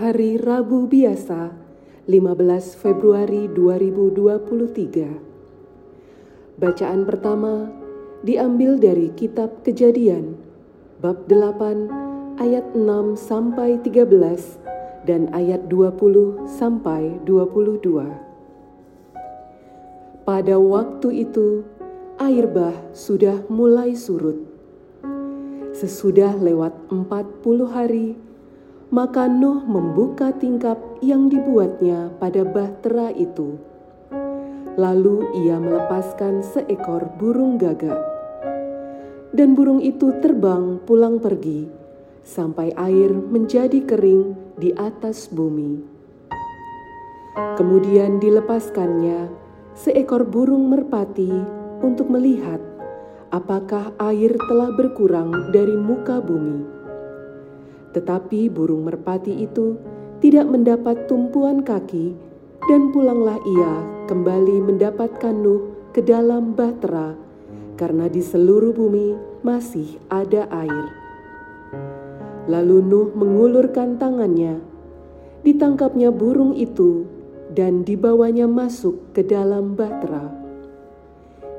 Hari Rabu biasa, 15 Februari 2023. Bacaan pertama diambil dari kitab Kejadian bab 8 ayat 6 sampai 13 dan ayat 20 sampai 22. Pada waktu itu, air bah sudah mulai surut. Sesudah lewat 40 hari, maka Nuh membuka tingkap yang dibuatnya pada bahtera itu. Lalu ia melepaskan seekor burung gagak. Dan burung itu terbang pulang pergi sampai air menjadi kering di atas bumi. Kemudian dilepaskannya seekor burung merpati untuk melihat apakah air telah berkurang dari muka bumi tetapi burung merpati itu tidak mendapat tumpuan kaki, dan pulanglah ia kembali mendapatkan Nuh ke dalam bahtera, karena di seluruh bumi masih ada air. Lalu Nuh mengulurkan tangannya, ditangkapnya burung itu, dan dibawanya masuk ke dalam bahtera.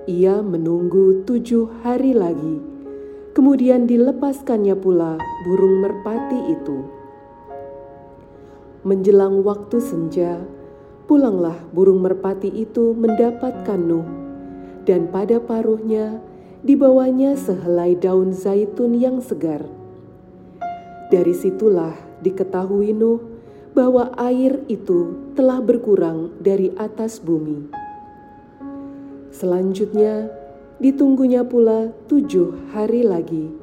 Ia menunggu tujuh hari lagi Kemudian dilepaskannya pula burung merpati itu. Menjelang waktu senja, pulanglah burung merpati itu mendapatkan Nuh, dan pada paruhnya dibawanya sehelai daun zaitun yang segar. Dari situlah diketahui Nuh bahwa air itu telah berkurang dari atas bumi. Selanjutnya, Ditunggunya pula tujuh hari lagi.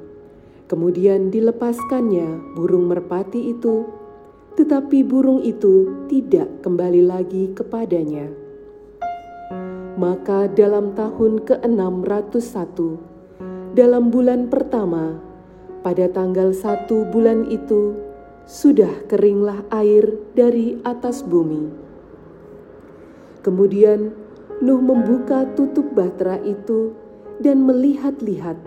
Kemudian dilepaskannya burung merpati itu, tetapi burung itu tidak kembali lagi kepadanya. Maka dalam tahun ke-601, dalam bulan pertama, pada tanggal satu bulan itu, sudah keringlah air dari atas bumi. Kemudian Nuh membuka tutup bahtera itu dan melihat-lihat.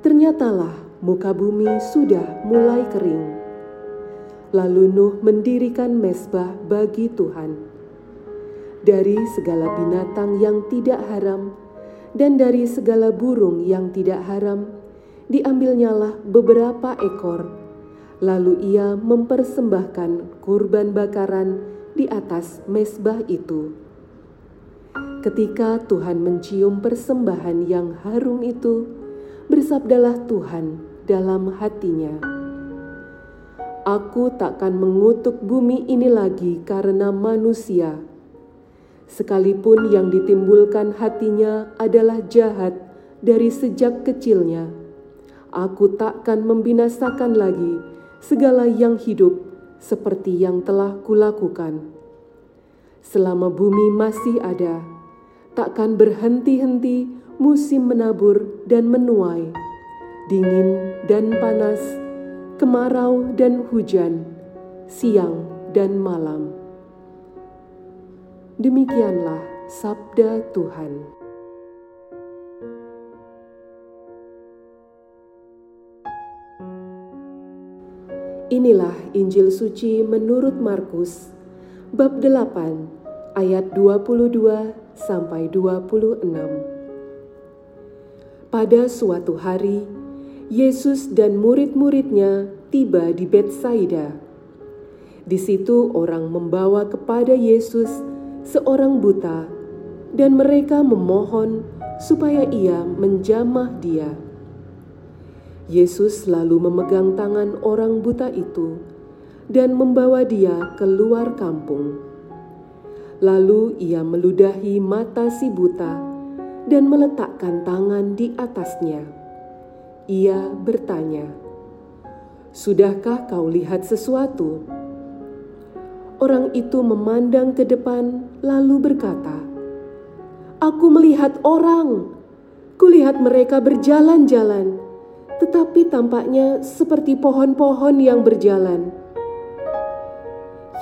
Ternyatalah muka bumi sudah mulai kering. Lalu Nuh mendirikan mesbah bagi Tuhan. Dari segala binatang yang tidak haram dan dari segala burung yang tidak haram, diambilnyalah beberapa ekor. Lalu ia mempersembahkan kurban bakaran di atas mesbah itu Ketika Tuhan mencium persembahan yang harum itu, bersabdalah Tuhan dalam hatinya, "Aku takkan mengutuk bumi ini lagi karena manusia, sekalipun yang ditimbulkan hatinya adalah jahat dari sejak kecilnya. Aku takkan membinasakan lagi segala yang hidup seperti yang telah kulakukan." Selama bumi masih ada, takkan berhenti-henti musim menabur dan menuai, dingin dan panas, kemarau dan hujan, siang dan malam. Demikianlah sabda Tuhan. Inilah Injil suci menurut Markus bab 8 ayat 22 sampai 26. Pada suatu hari, Yesus dan murid-muridnya tiba di Betsaida. Di situ orang membawa kepada Yesus seorang buta dan mereka memohon supaya ia menjamah dia. Yesus lalu memegang tangan orang buta itu dan membawa dia keluar kampung. Lalu ia meludahi mata si buta dan meletakkan tangan di atasnya. Ia bertanya, "Sudahkah kau lihat sesuatu?" Orang itu memandang ke depan, lalu berkata, "Aku melihat orang. Kulihat mereka berjalan-jalan, tetapi tampaknya seperti pohon-pohon yang berjalan."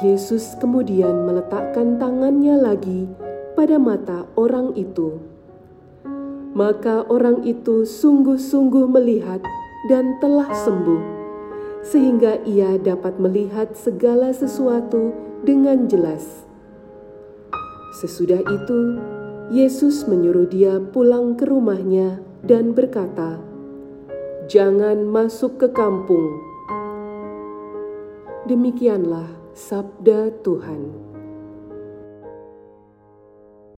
Yesus kemudian meletakkan tangannya lagi pada mata orang itu. Maka orang itu sungguh-sungguh melihat dan telah sembuh, sehingga ia dapat melihat segala sesuatu dengan jelas. Sesudah itu, Yesus menyuruh dia pulang ke rumahnya dan berkata, "Jangan masuk ke kampung." Demikianlah sabda Tuhan.